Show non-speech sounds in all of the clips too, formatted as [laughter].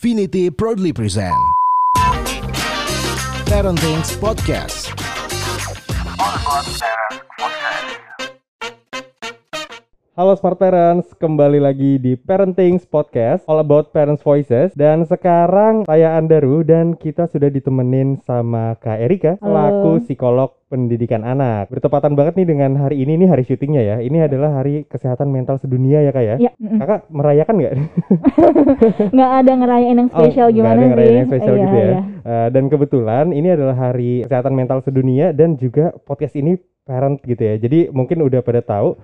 Finity proudly present Parenting Podcast. Halo Smart Parents, kembali lagi di Parenting Podcast All About Parents Voices Dan sekarang saya Andaru dan kita sudah ditemenin sama Kak Erika Halo. Selaku psikolog pendidikan anak Bertepatan banget nih dengan hari ini, ini hari syutingnya ya Ini adalah hari kesehatan mental sedunia ya Kak ya mm-mm. Kakak merayakan nggak? [laughs] nggak ada ngerayain yang Oh, spesial nggak gimana ada sih? ngerayain yang spesial Iya, gitu ya iya. Eh, Dan kebetulan ini adalah hari kesehatan mental sedunia Dan juga podcast ini parent gitu ya Jadi mungkin udah pada tahu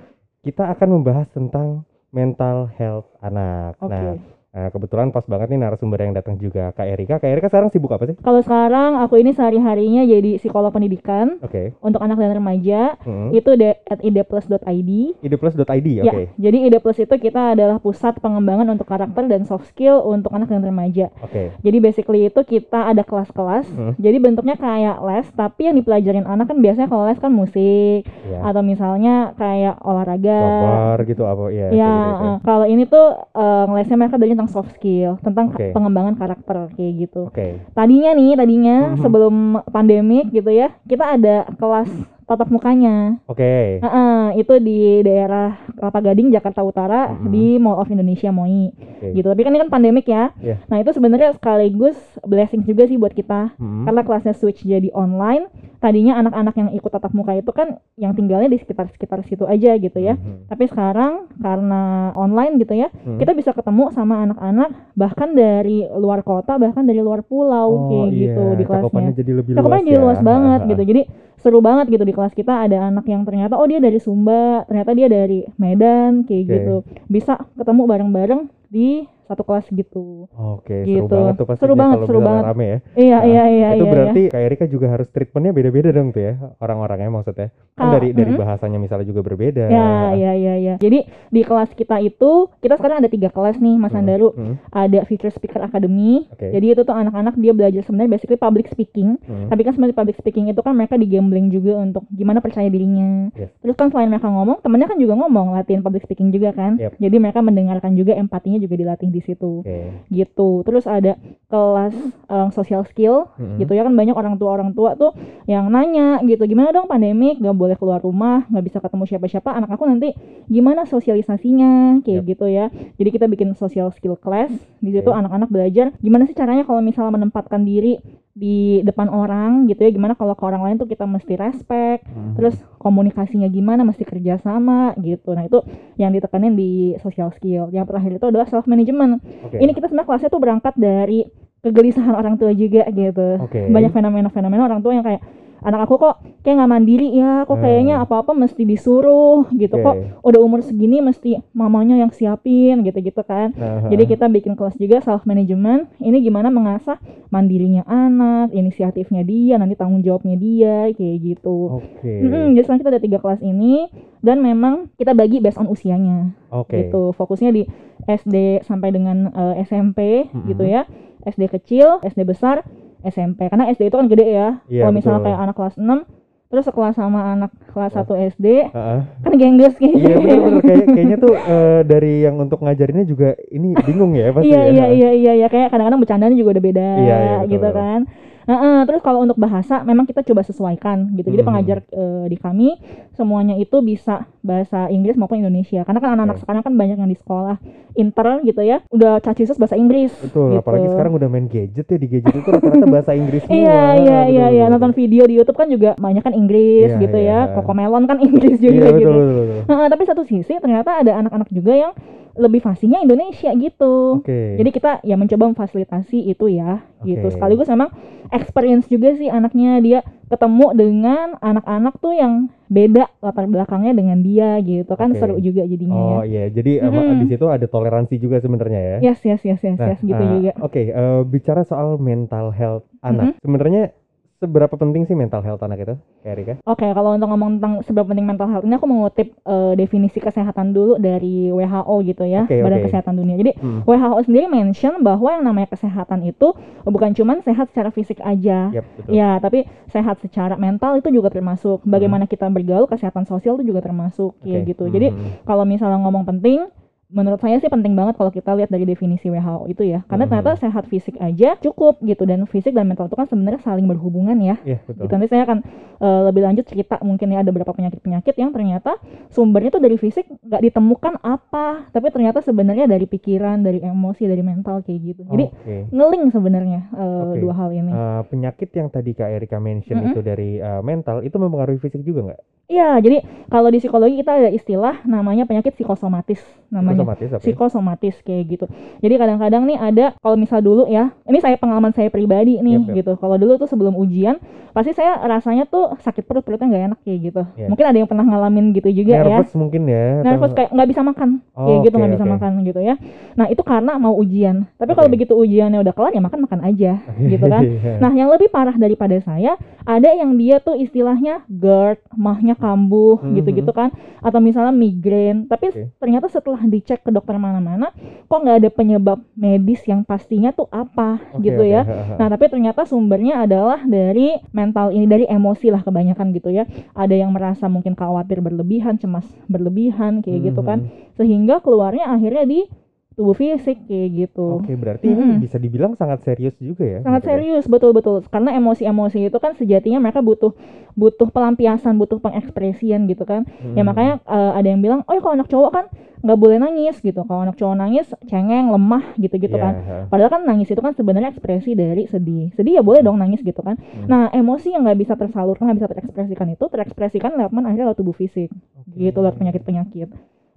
kita akan membahas tentang mental health anak. Oke. Nah, eh, kebetulan pas banget nih narasumber yang datang juga Kak Erika. Kak Erika sekarang sibuk apa sih? Kalau sekarang aku ini sehari-harinya jadi psikolog pendidikan Oke. untuk anak dan remaja. Hmm. Itu de- at ideplus.id. Ideplus.id, Ya, oke. jadi Ide Plus itu kita adalah pusat pengembangan untuk karakter dan soft skill untuk anak dan remaja. Oke. Jadi basically itu kita ada kelas-kelas. Hmm. Jadi bentuknya kayak les, tapi yang dipelajarin anak kan biasanya kalau les kan musik Ya. atau misalnya kayak olahraga. Gambar gitu apa ya? Ya, gitu, eh, kalau ini tuh eh, ngelesnya mereka dari tentang soft skill, tentang Oke. pengembangan karakter kayak gitu. Oke. Tadinya nih, tadinya Mhm. sebelum pandemik gitu ya, kita ada kelas tatap mukanya. Oke. Heeh, itu di daerah Kelapa Gading, Jakarta Utara Mhm. di Mall of Indonesia MOI Oke. gitu. Tapi kan ini kan pandemik ya. Iya. Nah, itu sebenarnya sekaligus blessing juga sih buat kita Hmm. karena kelasnya switch jadi online. Tadinya anak-anak yang ikut tatap muka itu kan yang tinggalnya di sekitar-sekitar situ aja gitu ya. Mhm. Tapi sekarang karena online gitu ya, Hmm. kita bisa ketemu sama anak-anak bahkan dari luar kota, bahkan dari luar pulau Oh, kayak iya. gitu di kelasnya. Cakupannya jadi lebih Cakupannya luas jadi ya. luas banget gitu. Jadi seru banget gitu di kelas kita ada anak yang ternyata oh dia dari Sumba, ternyata dia dari Medan kayak Oke. gitu. Bisa ketemu bareng-bareng di satu kelas gitu. Oke, seru Gitu. banget tuh pastinya Seru banget, kalau seru banget. rame ya. Iya, Nah, iya, iya, itu iya. berarti Kak Erika juga harus treatmentnya beda-beda dong tuh ya orang-orangnya maksudnya. Kan Ka- dari dari bahasanya misalnya juga berbeda. Ya, ya, ya, ya. Jadi di kelas kita itu kita sekarang ada tiga kelas nih, Mas Hmm, Andaru. hmm, Ada Future Speaker Academy. Oke. Jadi itu tuh anak-anak dia belajar sebenarnya basically public speaking. hmm. Tapi kan sebenarnya public speaking itu kan mereka digambling juga untuk gimana percaya dirinya. Yes. Terus kan selain mereka ngomong, temennya kan juga ngomong latihan public speaking juga kan. Yep. Jadi mereka mendengarkan juga empatinya juga dilatih di situ. Oke. Gitu. Terus ada kelas um, social skill Hmm. gitu ya kan banyak orang tua orang tua tuh yang nanya gitu gimana dong pandemik gak boleh keluar rumah nggak bisa ketemu siapa-siapa anak aku nanti gimana sosialisasinya kayak Yep. gitu ya jadi kita bikin social skill class di situ Oke. anak-anak belajar gimana sih caranya kalau misalnya menempatkan diri di depan orang gitu ya gimana kalau ke orang lain tuh kita mesti respect Hmm. terus komunikasinya gimana mesti kerjasama gitu nah itu yang ditekanin di social skill yang terakhir itu adalah self management Oke. ini kita sebenarnya kelasnya tuh berangkat dari kegelisahan orang tua juga gitu Oke. banyak fenomena-fenomena orang tua yang kayak anak aku kok kayak nggak mandiri ya kok kayaknya Hmm. apa-apa mesti disuruh gitu Oke. kok udah umur segini mesti mamanya yang siapin gitu-gitu kan Nah, jadi kita bikin kelas juga self management ini gimana mengasah mandirinya anak inisiatifnya dia nanti tanggung jawabnya dia kayak gitu Oke. Mm-mm, jadi sekarang kita ada tiga kelas ini dan memang kita bagi based on usianya Oke. gitu fokusnya di SD sampai dengan eh, SMP Mhm. gitu ya SD kecil SD besar SMP karena SD itu kan gede ya Iya, kalau misalnya betul. kayak anak kelas 6 terus sekelas sama anak kelas 1 SD Heeh. kan gengges kayak Iya benar-benar kayak kayaknya tuh eh, dari yang untuk ngajarinnya juga ini bingung ya pasti iya ya. iya iya iya iya kayak kadang-kadang bercandanya juga udah beda Iya, iya, betul, gitu betul. kan Heeh, terus kalau untuk bahasa memang kita coba sesuaikan gitu jadi Mhm. pengajar eh, di kami semuanya itu bisa bahasa Inggris maupun Indonesia karena kan anak-anak Oke. sekarang kan banyak yang di sekolah inter gitu ya udah cacisus bahasa Inggris Betul, gitu. apalagi sekarang udah main gadget ya di gadget itu rata-rata bahasa Inggris [laughs] semua. Iya iya Betul, iya iya betul, nonton betul. video di YouTube kan juga banyak kan Inggris Iya, gitu iya. ya. Kokomelon kan [laughs] Inggris juga Iya betul gitu. betul. betul. Heeh, tapi satu sisi ternyata ada anak-anak juga yang lebih fasihnya Indonesia gitu. Oke. Jadi kita ya mencoba memfasilitasi itu ya Oke. gitu. Sekaligus memang experience juga sih anaknya dia ketemu dengan anak-anak tuh yang beda latar belakangnya dengan dia gitu kan Oke. seru juga jadinya Oh ya. iya, jadi Mm-mm. di situ ada toleransi juga sebenarnya ya. Yes yes yes yes Nah, yes gitu eh, juga. Oke, eh, bicara soal mental health anak, sebenarnya seberapa penting sih mental health anak itu, Kak Erika? Oke, kalau untuk ngomong tentang seberapa penting mental health ini aku mengutip eh, definisi kesehatan dulu dari WHO gitu ya, Oke, Badan oke. Kesehatan Dunia. Jadi Hmm. WHO sendiri mention bahwa yang namanya kesehatan itu bukan cuman sehat secara fisik aja. Betul. Ya, tapi sehat secara mental itu juga termasuk. Bagaimana kita bergaul, kesehatan sosial itu juga termasuk Hmm. Oke. ya gitu. Jadi Hmm. kalau misalnya ngomong penting, menurut saya sih penting banget kalau kita lihat dari definisi WHO itu ya karena Mhm. ternyata sehat fisik aja cukup gitu dan fisik dan mental itu kan sebenarnya saling berhubungan ya Iya, betul. gitu nanti saya akan eh, lebih lanjut cerita mungkin ya ada beberapa penyakit-penyakit yang ternyata sumbernya tuh dari fisik nggak ditemukan apa tapi ternyata sebenarnya dari pikiran dari emosi dari mental kayak gitu jadi Oke. ngeling sebenarnya eh, Oke. dua hal ini Eh, penyakit yang tadi Kak Erika mention Mm-mm. itu dari eh, mental itu mempengaruhi fisik juga nggak? Iya, jadi kalau di psikologi kita ada istilah namanya penyakit psikosomatis namanya. Psikosomatis apa ya? Psikosomatis kayak gitu. Jadi kadang-kadang nih ada kalau misal dulu ya, ini saya pengalaman saya pribadi nih Yap, yap. gitu. Kalau dulu tuh sebelum ujian, pasti saya rasanya tuh sakit perut, perutnya nggak enak kayak gitu. Iya. Mungkin ada yang pernah ngalamin gitu juga ya. Nervous mungkin ya. Nervous kayak nggak bisa makan, Oh, kayak gitu nggak bisa oke. makan gitu ya. Nah itu karena mau ujian. Tapi kalau Oke. begitu ujiannya udah kelar ya makan makan aja, [laughs] gitu kan. Iya. Nah, yang lebih parah daripada saya, ada yang dia tuh istilahnya GERD, mahnya kambuh, Mhm. gitu-gitu kan, atau misalnya migrain. Tapi Oke. ternyata setelah dicek ke dokter mana-mana, kok nggak ada penyebab medis yang pastinya tuh apa, Oke, gitu ya. [laughs] Nah, tapi ternyata sumbernya adalah dari mental ini, dari emosi lah kebanyakan gitu ya. Ada yang merasa mungkin khawatir berlebihan, cemas berlebihan, kayak gitu kan, sehingga keluarnya akhirnya di tubuh fisik kayak gitu. Oke, berarti Mm-mm. ini bisa dibilang sangat serius juga ya. sangat gitu ya? serius betul betul karena emosi-emosi itu kan sejatinya mereka butuh butuh pelampiasan butuh pengekspresian gitu kan ya Hmm. makanya eh, ada yang bilang oh ya kalau anak cowok kan nggak boleh nangis gitu kalau anak cowok nangis cengeng lemah gitu gitu Iya, kan ha. padahal kan nangis itu kan sebenarnya ekspresi dari sedih sedih ya boleh dong nangis gitu kan Hmm. nah emosi yang nggak bisa tersalurkan nggak bisa terekspresikan itu terekspresikan lewat mana akhirnya lewat tubuh fisik gitu lewat penyakit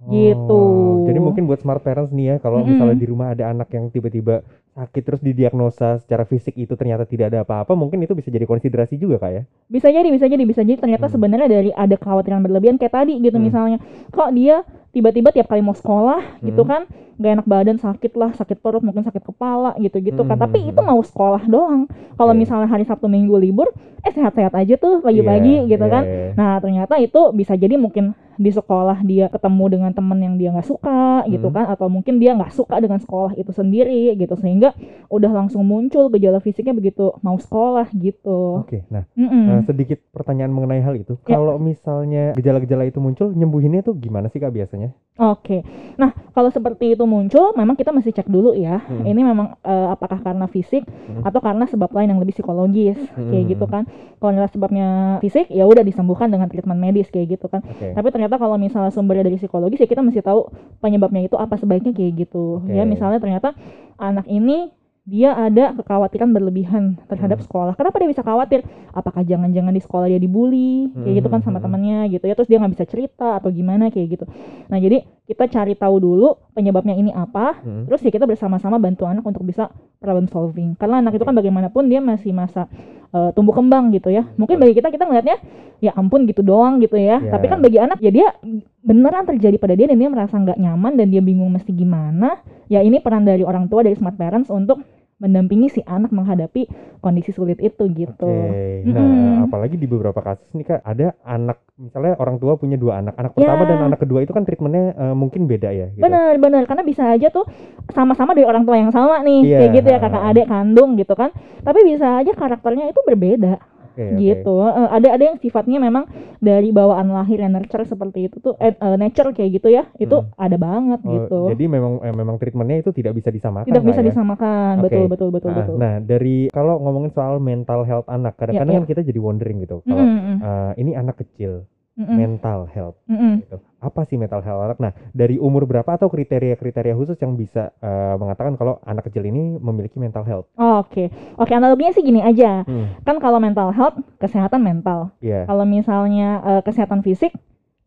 gitu. Oh, Jadi mungkin buat smart parents nih ya, kalau Mm-mm. misalnya di rumah ada anak yang tiba-tiba sakit terus didiagnosa secara fisik itu ternyata tidak ada apa-apa, mungkin itu bisa jadi konsiderasi juga kak ya? bisa jadi bisa jadi bisa jadi ternyata Hmm. sebenarnya dari ada kekhawatiran berlebihan kayak tadi gitu Hmm. misalnya kok dia tiba-tiba tiap kali mau sekolah gitu Hmm. kan nggak enak badan sakit lah sakit perut mungkin sakit kepala gitu gitu kan Hmm, tapi hmm, itu mau sekolah doang kalau Oke. misalnya hari sabtu minggu libur eh sehat-sehat aja tuh pagi-pagi Iya, gitu iya, kan iya. nah ternyata itu bisa jadi mungkin di sekolah dia ketemu dengan temen yang dia nggak suka gitu Hmm. kan atau mungkin dia nggak suka dengan sekolah itu sendiri gitu sehingga udah langsung muncul gejala fisiknya begitu mau sekolah gitu Oke, nah Mm-mm. eh, sedikit pertanyaan mengenai hal itu. Ya. Kalau misalnya gejala-gejala itu muncul, nyembuhinnya tuh gimana sih kak biasanya? Oke, nah kalau seperti itu muncul, memang kita mesti cek dulu ya. Hmm. Ini memang eh, apakah karena fisik Hmm. atau karena sebab lain yang lebih psikologis, kayak Hmm. gitu kan. Kalau nilai sebabnya fisik, ya udah disembuhkan dengan treatment medis kayak gitu kan. Oke. Tapi ternyata kalau misalnya sumbernya dari psikologis, ya kita mesti tahu penyebabnya itu apa sebaiknya kayak gitu. Oke. Ya misalnya ternyata anak ini dia ada kekhawatiran berlebihan terhadap Hmm. sekolah. Kenapa dia bisa khawatir? Apakah jangan-jangan di sekolah dia dibully, kayak gitu kan sama hmm, temannya gitu ya. Terus dia nggak bisa cerita atau gimana kayak gitu. Nah jadi kita cari tahu dulu penyebabnya ini apa. Hmm. Terus ya kita bersama-sama bantu anak untuk bisa problem solving. Karena anak itu kan bagaimanapun dia masih masa eh, tumbuh kembang gitu ya. Mungkin bagi kita kita ngelihatnya ya ampun gitu doang gitu ya. Ya. Tapi kan bagi anak ya dia beneran terjadi pada dia dan dia merasa nggak nyaman dan dia bingung mesti gimana. Ya ini peran dari orang tua dari smart parents untuk mendampingi si anak menghadapi kondisi sulit itu gitu. Mm-mm. nah apalagi di beberapa kasus nih kak ada anak misalnya orang tua punya dua anak, anak pertama Ya. dan anak kedua itu kan treatmentnya eh, mungkin beda ya. Gitu. Benar, benar. Karena bisa aja tuh sama-sama dari orang tua yang sama nih, Iya, kayak gitu ya kakak adik kandung gitu kan. Tapi bisa aja karakternya itu berbeda Oke. gitu. Eh, ada ada yang sifatnya memang dari bawaan lahir yang nurture seperti itu tuh, eh, eh, nature kayak gitu ya, itu Hmm. ada banget Oh, gitu. Jadi memang eh, memang treatmentnya itu tidak bisa disamakan. Tidak bisa ya? disamakan, Oke. betul betul betul Ah, betul. Nah dari kalau ngomongin soal mental health anak, kadang-kadang Ya, kan kita jadi wondering gitu. Kalau Mm-mm, mm-mm, eh, ini anak kecil, mm-mm, mental health, mm-mm. gitu. Apa sih mental health anak? Nah dari umur berapa atau kriteria-kriteria khusus yang bisa eh, mengatakan kalau anak kecil ini memiliki mental health? Oke, oke analoginya sih gini aja. Hmm, Kan kalau mental health, kesehatan mental. Iya. Kalau misalnya eh, kesehatan fisik,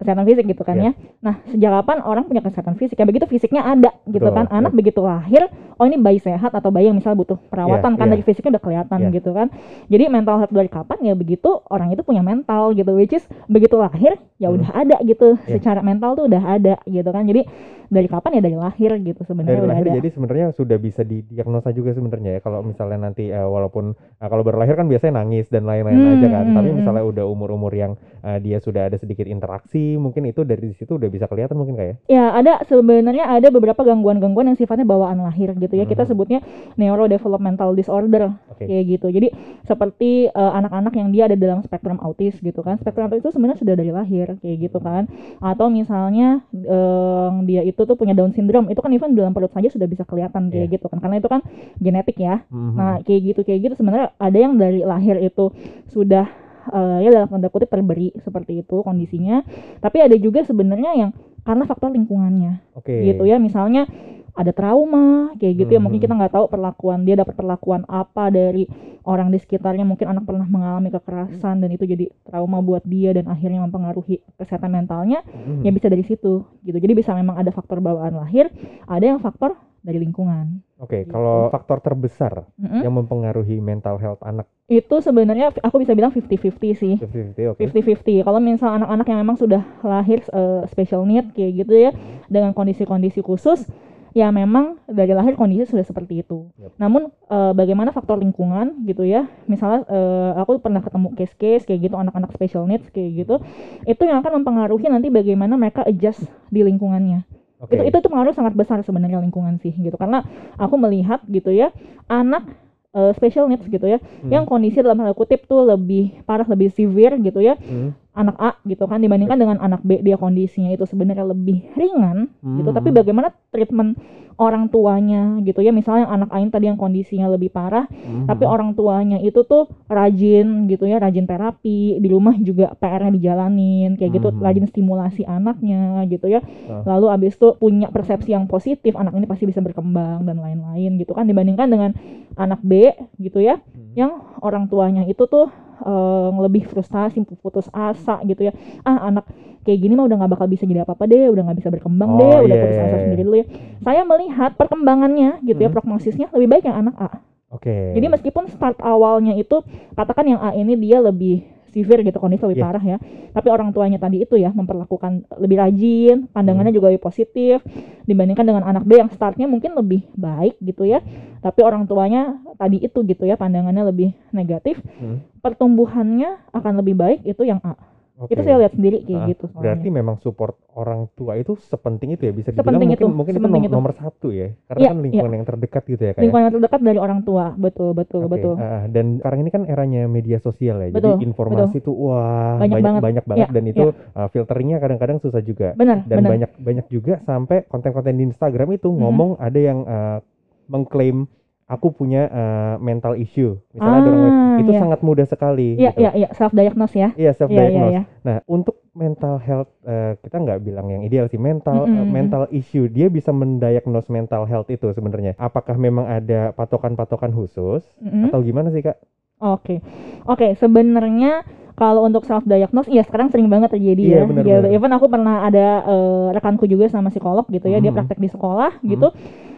kesehatan fisik gitu kan Iya. ya. Nah, sejak kapan orang punya kesehatan fisik? Ya begitu fisiknya ada gitu Betul, kan. Anak begitu lahir, oh ini bayi sehat atau bayi yang misal butuh perawatan Iya, kan iya. dari fisiknya udah kelihatan Iya. gitu kan. Jadi mental health dari kapan ya begitu orang itu punya mental gitu which is begitu lahir ya Hmm. udah ada gitu. Iya. Secara mental tuh udah ada gitu kan. Jadi dari kapan ya dari lahir gitu sebenarnya udah lahir ada. jadi sebenarnya sudah bisa didiagnosa juga sebenarnya ya kalau misalnya nanti eh, walaupun eh, kalau baru lahir kan biasanya nangis dan lain-lain Hmm, aja kan hmm, tapi hmm. misalnya udah umur-umur yang eh, dia sudah ada sedikit interaksi mungkin itu dari situ udah bisa kelihatan mungkin kayak Ya, ada sebenarnya ada beberapa gangguan-gangguan yang sifatnya bawaan lahir gitu ya. Kita Mhm. sebutnya neurodevelopmental disorder oke kayak gitu. Jadi seperti eh, anak-anak yang dia ada dalam spektrum autis gitu kan. Spektrum autis itu sebenarnya sudah dari lahir kayak gitu kan. Atau misalnya eh, dia itu tuh punya Down syndrome, itu kan even dalam perut saja sudah bisa kelihatan kayak Iya. gitu kan. Karena itu kan genetik ya. Mhm. Nah, kayak gitu kayak gitu sebenarnya ada yang dari lahir itu sudah eh, ya dalam tanda kutip terberi seperti itu kondisinya. Tapi ada juga sebenarnya yang karena faktor lingkungannya oke gitu ya misalnya ada trauma kayak gitu ya mungkin Mhm. kita nggak tahu perlakuan dia dapat perlakuan apa dari orang di sekitarnya mungkin anak pernah mengalami kekerasan dan itu jadi trauma buat dia dan akhirnya mempengaruhi kesehatan mentalnya Mhm. ya bisa dari situ gitu jadi bisa memang ada faktor bawaan lahir ada yang faktor dari lingkungan. Oke kalau faktor terbesar Mm-mm. yang mempengaruhi mental health anak? Itu sebenarnya aku bisa bilang 50-50 sih. 50-50 oke. 50-50 kalau misal anak-anak yang memang sudah lahir eh, special need kayak gitu ya dengan kondisi-kondisi khusus ya memang dari lahir kondisi sudah seperti itu. Yap. namun eh, bagaimana faktor lingkungan gitu ya misalnya eh, aku pernah ketemu case-case kayak gitu anak-anak special needs kayak gitu itu yang akan mempengaruhi nanti bagaimana mereka adjust di lingkungannya oke itu itu tuh pengaruh sangat besar sebenarnya lingkungan sih gitu karena aku melihat gitu ya anak eh, special needs gitu ya Hmm. yang kondisi dalam tanda kutip tuh lebih parah lebih severe gitu ya Hmm. Anak A gitu kan dibandingkan dengan anak B dia kondisinya itu sebenarnya lebih ringan gitu Hmm. tapi bagaimana treatment orang tuanya gitu ya misalnya anak Ain tadi yang kondisinya lebih parah Mhm. tapi orang tuanya itu tuh rajin gitu ya rajin terapi di rumah juga PR-nya dijalanin kayak gitu Mhm. rajin stimulasi anaknya gitu ya Ah. lalu abis itu punya persepsi yang positif anak ini pasti bisa berkembang dan lain-lain gitu kan dibandingkan dengan anak B gitu ya Hmm. yang orang tuanya itu tuh eh, lebih frustasi putus asa gitu ya ah anak kayak gini mah udah nggak bakal bisa jadi apa-apa deh udah nggak bisa berkembang Oh, deh udah iya, putus iya, asa iya. sendiri dulu ya saya melihat perkembangannya gitu ya Hmm. prognosisnya lebih baik yang anak A oke jadi meskipun start awalnya itu katakan yang A ini dia lebih severe gitu kondisi lebih Iya. parah ya tapi orang tuanya tadi itu ya memperlakukan lebih rajin pandangannya Hmm. juga lebih positif dibandingkan dengan anak B yang startnya mungkin lebih baik gitu ya tapi orang tuanya tadi itu gitu ya pandangannya lebih negatif Hmm. pertumbuhannya akan lebih baik itu yang A Oke. itu saya lihat sendiri kayak Ah, gitu soalnya. Berarti memang support orang tua itu sepenting itu ya bisa dibilang Sepenting mungkin itu, mungkin itu nom- itu. nomor satu ya karena Iya, kan lingkungan yang terdekat gitu ya kayak. lingkungan yang terdekat dari orang tua betul betul Oke, betul ah, dan sekarang ini kan eranya media sosial ya. Betul, jadi informasi tuh wah Banyak banyak banget. banyak banget Iya, dan itu uh, filteringnya kadang-kadang susah juga. benar Dan benar banyak banyak juga sampai konten-konten di Instagram itu Mhm. ngomong ada yang uh, mengklaim aku punya uh, mental issue. Misalnya ada orang Ah, itu iya. sangat mudah sekali iya gitu. iya iya self diagnose ya Iya self iya iya diagnose. iya Nah, untuk mental health eh, kita nggak bilang yang ideal sih mental Mm-mm. eh, mental issue dia bisa mendiagnose mental health itu sebenarnya. Apakah memang ada patokan-patokan khusus Mm-mm. atau gimana sih kak? Oke, oke. Sebenarnya kalau untuk self diagnose, ya sekarang sering banget terjadi Iya, ya. benar, Gitu. Even aku pernah ada eh, rekanku juga sama psikolog gitu ya, dia Mhm. praktek di sekolah gitu.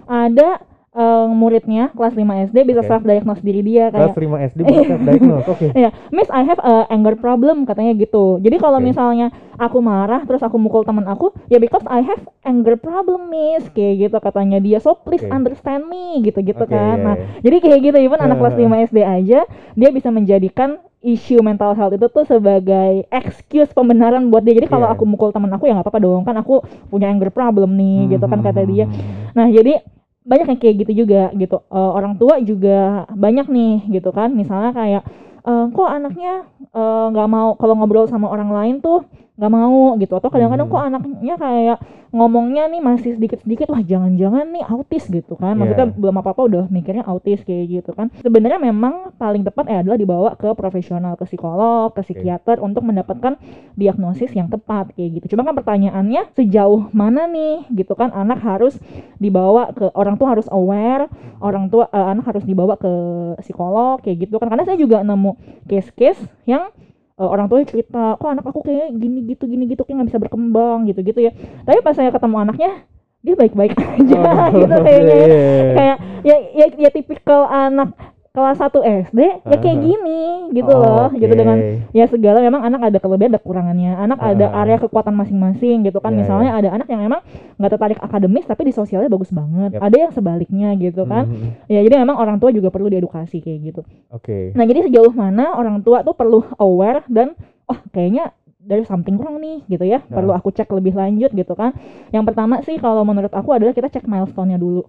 Ada eh, muridnya kelas 5 SD bisa Oke. self diagnose diri dia Kelas kayak 5 SD bisa [laughs] self diagnose. Oke. Iya, Miss I have a anger problem katanya gitu. Jadi kalau Oke. misalnya aku marah terus aku mukul teman aku, ya because I have anger problem, Miss, kayak gitu katanya dia. So please Oke. understand me gitu-gitu Oke, kan. iya, Nah, iya. jadi kayak gitu even anak kelas Heeh. 5 SD aja dia bisa menjadikan isu mental health itu tuh sebagai excuse pembenaran buat dia. Jadi kalau Iya. aku mukul teman aku ya nggak apa-apa dong kan aku punya anger problem nih gitu kan kata dia. Hmm. Nah, jadi banyak yang kayak gitu juga gitu. Eh, orang tua juga banyak nih gitu kan. Misalnya kayak eh, kok anaknya eh, nggak mau kalau ngobrol sama orang lain tuh nggak mau gitu. Atau kadang-kadang Hmm. kok anaknya kayak ngomongnya nih masih sedikit-sedikit wah jangan-jangan nih autis gitu kan. Maksudnya Iya. belum apa-apa udah mikirnya autis kayak gitu kan. Sebenarnya memang paling tepat ya adalah dibawa ke profesional, ke psikolog, ke psikiater untuk mendapatkan diagnosis yang tepat kayak gitu. Cuma kan pertanyaannya sejauh mana nih gitu kan anak harus dibawa ke orang tua harus aware, orang tua eh, anak harus dibawa ke psikolog kayak gitu kan. Karena saya juga nemu case-case yang eh, orang tua cerita, kok anak aku kayak gini gitu gini gitu kayak nggak bisa berkembang gitu gitu ya. Tapi pas saya ketemu anaknya dia baik-baik [laughs] aja gitu kayaknya ya. Iya. kayak ya ya, ya tipikal anak kelas 1 SD ya kayak gini gitu Oh, loh gitu oke. dengan ya segala memang anak ada kelebihan ada kekurangannya anak ada Ah. area kekuatan masing-masing gitu kan Iya, misalnya ada anak yang memang nggak tertarik akademis tapi di sosialnya bagus banget Yap. ada yang sebaliknya gitu kan Mhm. ya jadi memang orang tua juga perlu diedukasi kayak gitu Oke. nah jadi sejauh mana orang tua tuh perlu aware dan oh kayaknya dari something wrong nih gitu ya. Nah. Perlu aku cek lebih lanjut gitu kan. Yang pertama sih kalau menurut aku adalah kita cek milestone-nya dulu.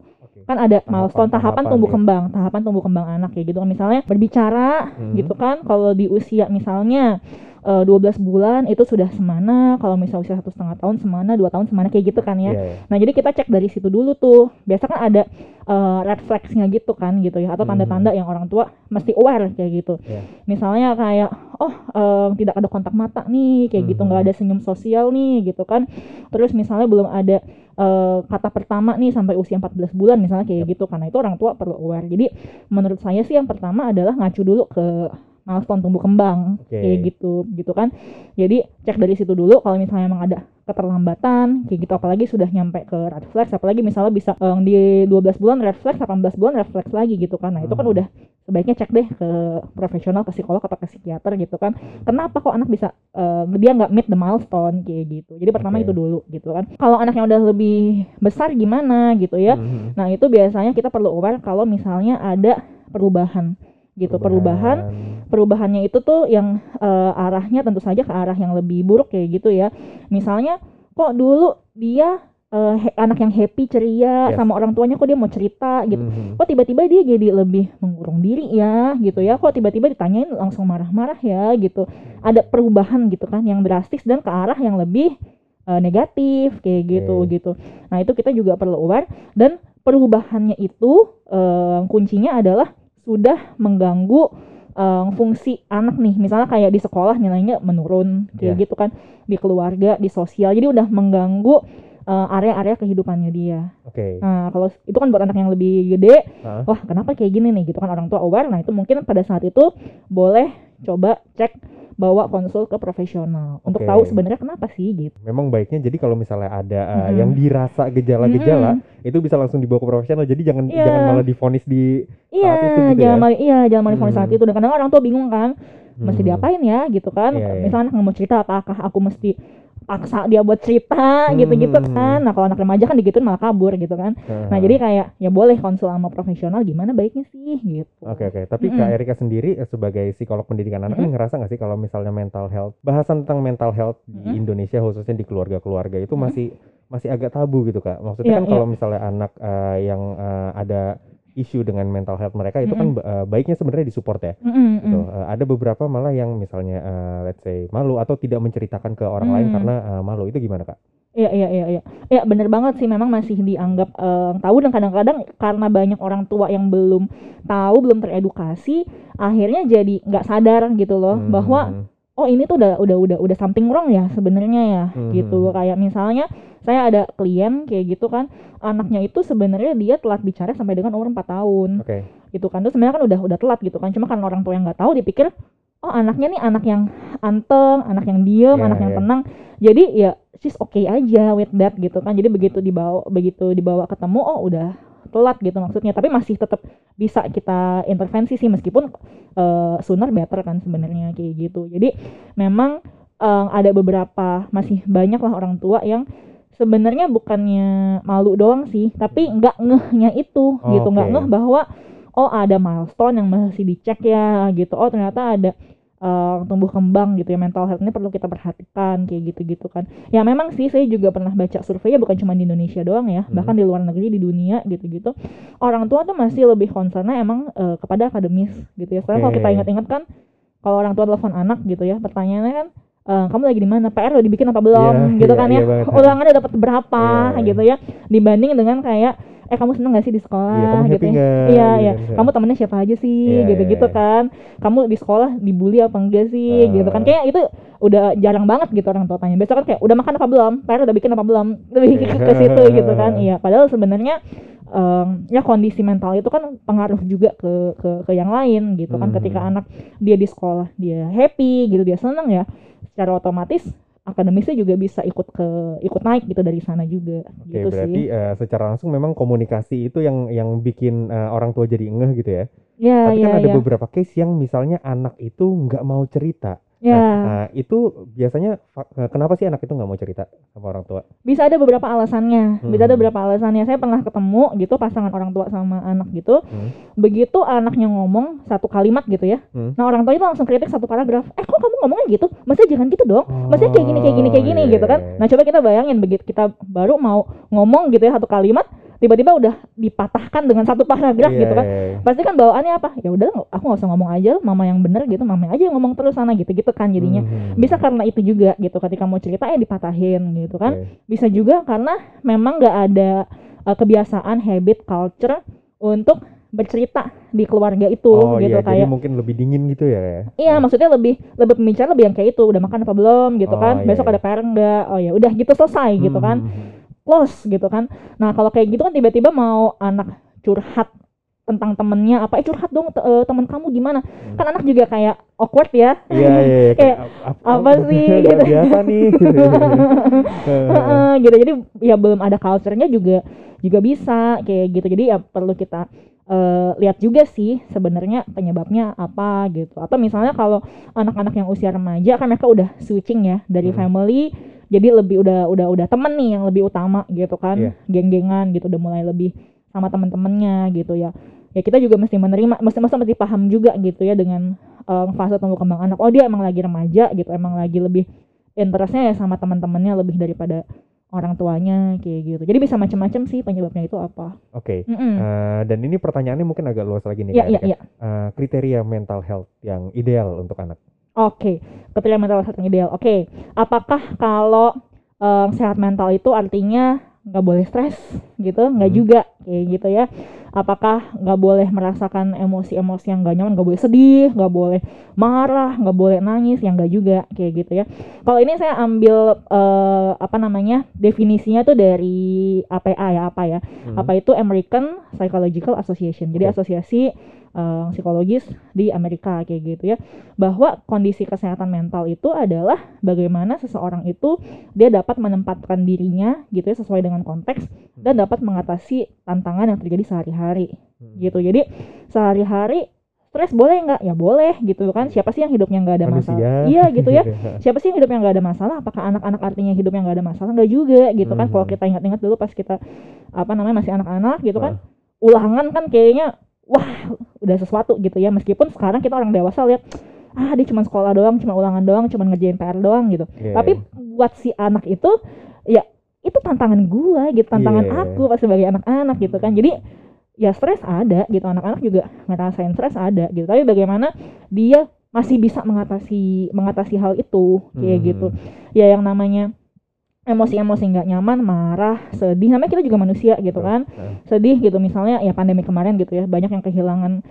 Kan ada Tahapan- milestone tahapan tahapan tumbuh ya. kembang, tahapan tumbuh kembang anak ya gitu kan. Misalnya berbicara Mhm. gitu kan. Kalau di usia misalnya eh, 12 bulan itu sudah semana, kalau misalnya usia satu setengah tahun semana, dua tahun semana kayak gitu kan ya. Iya, iya. Nah jadi kita cek dari situ dulu tuh. Biasa kan ada eh, red flags-nya gitu kan gitu ya, atau Mhm. tanda-tanda yang orang tua mesti aware kayak gitu. Iya. Misalnya kayak oh eh, tidak ada kontak mata nih kayak gitu, Mhm. nggak ada senyum sosial nih gitu kan. Terus misalnya belum ada eh, kata pertama nih sampai usia 14 bulan misalnya kayak gitu karena itu orang tua perlu aware. Jadi menurut saya sih yang pertama adalah ngacu dulu ke milestone tumbuh kembang Oke. kayak gitu gitu kan. Jadi cek dari situ dulu kalau misalnya emang ada keterlambatan kayak gitu apalagi sudah nyampe ke red flags apalagi misalnya bisa eh, di 12 bulan red flags 18 bulan red flags lagi gitu kan. Nah, itu kan Hmm. udah sebaiknya cek deh ke profesional ke psikolog atau ke psikiater gitu kan kenapa kok anak bisa eh, dia nggak meet the milestone kayak gitu jadi pertama Oke. itu dulu gitu kan kalau anaknya udah lebih besar gimana gitu ya Mhm. nah itu biasanya kita perlu aware kalau misalnya ada perubahan gitu perubahan perubahannya itu tuh yang eh, arahnya tentu saja ke arah yang lebih buruk kayak gitu ya misalnya kok dulu dia he- anak yang happy ceria Yes. sama orang tuanya kok dia mau cerita gitu Mhm. kok tiba-tiba dia jadi lebih mengurung diri ya gitu ya kok tiba-tiba ditanyain langsung marah-marah ya gitu ada perubahan gitu kan yang drastis dan ke arah yang lebih eh, negatif kayak gitu Oke. gitu nah itu kita juga perlu aware dan perubahannya itu eh, kuncinya adalah sudah mengganggu eh, fungsi anak nih misalnya kayak di sekolah nilainya menurun kayak Ya. gitu kan di keluarga di sosial jadi udah mengganggu eh, area-area kehidupannya dia Oke. Nah, kalau itu kan buat anak yang lebih gede, Hah? wah kenapa kayak gini nih gitu kan orang tua aware. Nah, itu mungkin pada saat itu boleh coba cek bawa konsul ke profesional untuk Oke. tahu sebenarnya kenapa sih gitu. Memang baiknya jadi kalau misalnya ada uh, Mhm. yang dirasa gejala-gejala Mm-mm. itu bisa langsung dibawa ke profesional. Jadi jangan Iya. jangan malah divonis di Iya, Saat itu gitu jangan ya? malah iya jangan malah difonis saat Hmm. itu. Dan kadang orang tua bingung kan, mesti Mhm. diapain ya gitu kan. Iya, iya. Misalnya anak nggak mau cerita, apakah aku mesti paksa dia buat cerita gitu-gitu Hmm. kan. Nah, kalau anak remaja kan digituin malah kabur gitu kan. Nah, Aha. jadi kayak ya boleh konsul sama profesional gimana baiknya sih gitu. Oke oke, tapi Mm-mm. Kak Erika sendiri eh, sebagai psikolog pendidikan anak ini ngerasa nggak sih kalau misalnya mental health, bahasan tentang mental health di Mm-mm. Indonesia khususnya di keluarga-keluarga itu Mm-mm. masih masih agak tabu gitu Kak. Maksudnya Iya, kan kalau misalnya anak eh, yang eh, ada isu dengan mental health mereka itu kan eh, baiknya sebenarnya disupport ya. Mm-mm, Gitu. mm. Eh, ada beberapa malah yang misalnya eh, let's say malu atau tidak menceritakan ke orang lain Hmm. karena eh, malu itu gimana Kak? Iya iya iya iya. Ya bener banget sih memang masih dianggap eh, tabu dan kadang-kadang karena banyak orang tua yang belum tahu, belum teredukasi, akhirnya jadi nggak sadar gitu loh Hmm, bahwa oh ini tuh udah udah udah udah something wrong ya sebenarnya ya Hmm, gitu. Kayak misalnya saya ada klien kayak gitu kan, anaknya itu sebenarnya dia telat bicara sampai dengan umur 4 tahun Oke. gitu kan. Terus sebenarnya kan udah udah telat gitu kan. Cuma karena orang tua yang nggak tahu dipikir oh anaknya nih anak yang anteng, anak yang diem, Iya, anak yang iya. tenang. Jadi ya she's okay aja with that gitu kan. Jadi begitu dibawa begitu dibawa ketemu oh udah telat gitu maksudnya. Tapi masih tetap bisa kita intervensi sih meskipun eh, sooner better kan sebenarnya kayak gitu. Jadi memang eh, ada beberapa masih banyak lah orang tua yang sebenarnya bukannya malu doang sih, tapi nggak ngehnya itu gitu, nggak Oke. ngeh bahwa oh ada milestone yang masih dicek ya gitu. Oh ternyata ada eh, tumbuh kembang gitu ya mental health ini perlu kita perhatikan kayak gitu-gitu kan. Ya memang sih saya juga pernah baca surveinya bukan cuma di Indonesia doang ya, Hmm. bahkan di luar negeri di dunia gitu-gitu. Orang tua tuh masih lebih concernnya emang eh, kepada akademis gitu ya. Soalnya kalau Oke. kita ingat-ingat kan kalau orang tua telepon anak gitu ya, pertanyaannya kan eh, kamu lagi di mana? PR udah dibikin apa belum? Iya, gitu iya, kan iya ya. banget. Ulangannya dapat berapa Iya, iya. gitu ya. Dibanding dengan kayak eh kamu seneng gak sih di sekolah Iya, kamu gitu happy ya. Iya, Gitu iya. kan. Kamu temennya siapa aja sih? Iya, gitu-gitu iya, iya. kan. Kamu di sekolah dibully apa enggak sih? Ah. gitu kan. Kayak itu udah jarang banget gitu orang tua tanya. Biasa kan kayak udah makan apa belum? PR udah bikin apa belum? [laughs] Lebih ke, Iya. ke situ gitu kan. [laughs] Iya, padahal sebenarnya em, ya kondisi mental itu kan pengaruh juga ke ke ke yang lain gitu kan. Mhm. Ketika anak dia di sekolah dia happy gitu, dia seneng ya. Secara otomatis akademisnya juga bisa ikut ke ikut naik gitu dari sana juga Oke, gitu berarti sih. eh, secara langsung memang komunikasi itu yang yang bikin eh, orang tua jadi ngeh gitu ya. Ya, Tapi ya, kan ada ya. beberapa case yang misalnya anak itu nggak mau cerita. Ya, Nah, itu biasanya eh, kenapa sih anak itu nggak mau cerita sama orang tua? bisa ada beberapa alasannya. Bisa ada Hmm. beberapa alasannya. Saya pernah ketemu gitu pasangan orang tua sama anak gitu. Hmm. Begitu anaknya ngomong satu kalimat gitu ya. Hmm. Nah, orang tua itu langsung kritik satu paragraf. Eh, kok kamu ngomongnya gitu? Maksudnya jangan gitu dong. Maksudnya kayak gini, kayak gini, kayak gini Oh, gitu kan. iya. Nah, coba kita bayangin begitu kita baru mau ngomong gitu ya satu kalimat, tiba-tiba udah dipatahkan dengan satu paragraf Iya, gitu kan. iya, iya. Pasti kan bawaannya apa? Ya udah aku nggak usah ngomong aja, mama yang bener gitu, mama aja yang ngomong terus sana gitu-gitu kan jadinya. Hmm. Bisa karena itu juga gitu ketika mau cerita eh dipatahin gitu kan. Oke. Bisa juga karena memang nggak ada uh, kebiasaan habit culture untuk bercerita di keluarga itu Oh gitu iya, jadi kayak mungkin lebih dingin gitu ya. Iya, maksudnya lebih lebih pembicaraan lebih yang kayak itu, udah makan apa belum gitu Oh, kan. iya, Besok iya. ada PR enggak? Oh ya udah gitu selesai gitu Hmm, kan. Hmm, hmm. Close gitu kan. Nah, kalau kayak gitu kan tiba-tiba mau anak curhat tentang temennya apa eh curhat dong te- eh, temen kamu gimana kan anak juga kayak awkward ya Iya iya. iya, [laughs] Kayak, ap- apa sih, [laughs] gitu. biasa nih. gitu. [laughs] Gitu jadi ya belum ada culture-nya juga juga bisa kayak gitu jadi ya perlu kita eh, lihat juga sih sebenarnya penyebabnya apa gitu atau misalnya kalau anak-anak yang usia remaja kan mereka udah switching ya dari Hmm. family jadi lebih udah udah udah temen nih yang lebih utama gitu kan Iya. geng-gengan gitu udah mulai lebih sama teman-temannya gitu ya ya kita juga mesti menerima mesti mesti mesti paham juga gitu ya dengan eh, fase tumbuh kembang anak oh dia emang lagi remaja gitu emang lagi lebih interestnya ya sama teman-temannya lebih daripada orang tuanya kayak gitu jadi bisa macam-macam sih penyebabnya itu apa Oke. Mm-mm. eh, dan ini pertanyaannya mungkin agak luas lagi nih. Iya iya iya Eh, kriteria mental health yang ideal untuk anak. Oke, kriteria mental health yang ideal. Oke, apakah kalau em, sehat mental itu artinya nggak boleh stres gitu? Nggak Hmm. juga, kayak gitu ya. Apakah nggak boleh merasakan emosi-emosi yang nggak nyaman? Nggak boleh sedih, nggak boleh marah, nggak boleh nangis, yang nggak juga, kayak gitu ya. Kalau ini saya ambil eh, apa namanya definisinya tuh dari APA ya, apa ya? Hmm. apa itu American Psychological Association jadi Oke. asosiasi eh, psikologis di Amerika kayak gitu ya bahwa kondisi kesehatan mental itu adalah bagaimana seseorang itu dia dapat menempatkan dirinya gitu ya sesuai dengan konteks dan dapat mengatasi tantangan yang terjadi sehari-hari Hmm. gitu. Jadi sehari-hari stres boleh nggak? Ya boleh gitu kan. Siapa sih yang hidupnya nggak ada Manusia. masalah? Iya gitu ya. [laughs] Siapa sih yang hidupnya nggak ada masalah? Apakah anak-anak artinya hidupnya nggak ada masalah? Nggak juga gitu kan. Kalau Mhm. kita ingat-ingat dulu pas kita apa namanya masih anak-anak gitu kan. Ah. ulangan kan kayaknya wah udah sesuatu gitu ya. Meskipun sekarang kita orang dewasa lihat ah dia cuma sekolah doang cuma ulangan doang cuma ngerjain PR doang gitu. Iya, tapi buat si anak itu ya itu tantangan gua gitu. Tantangan Iya. aku pas sebagai anak-anak gitu kan. Jadi ya stres ada gitu anak-anak juga ngerasain stres ada gitu. Tapi bagaimana dia masih bisa mengatasi mengatasi hal itu kayak Hmm. gitu. Ya yang namanya emosi-emosi nggak nyaman marah sedih namanya kita juga manusia gitu kan. Sedih gitu misalnya ya pandemi kemarin gitu ya banyak yang kehilangan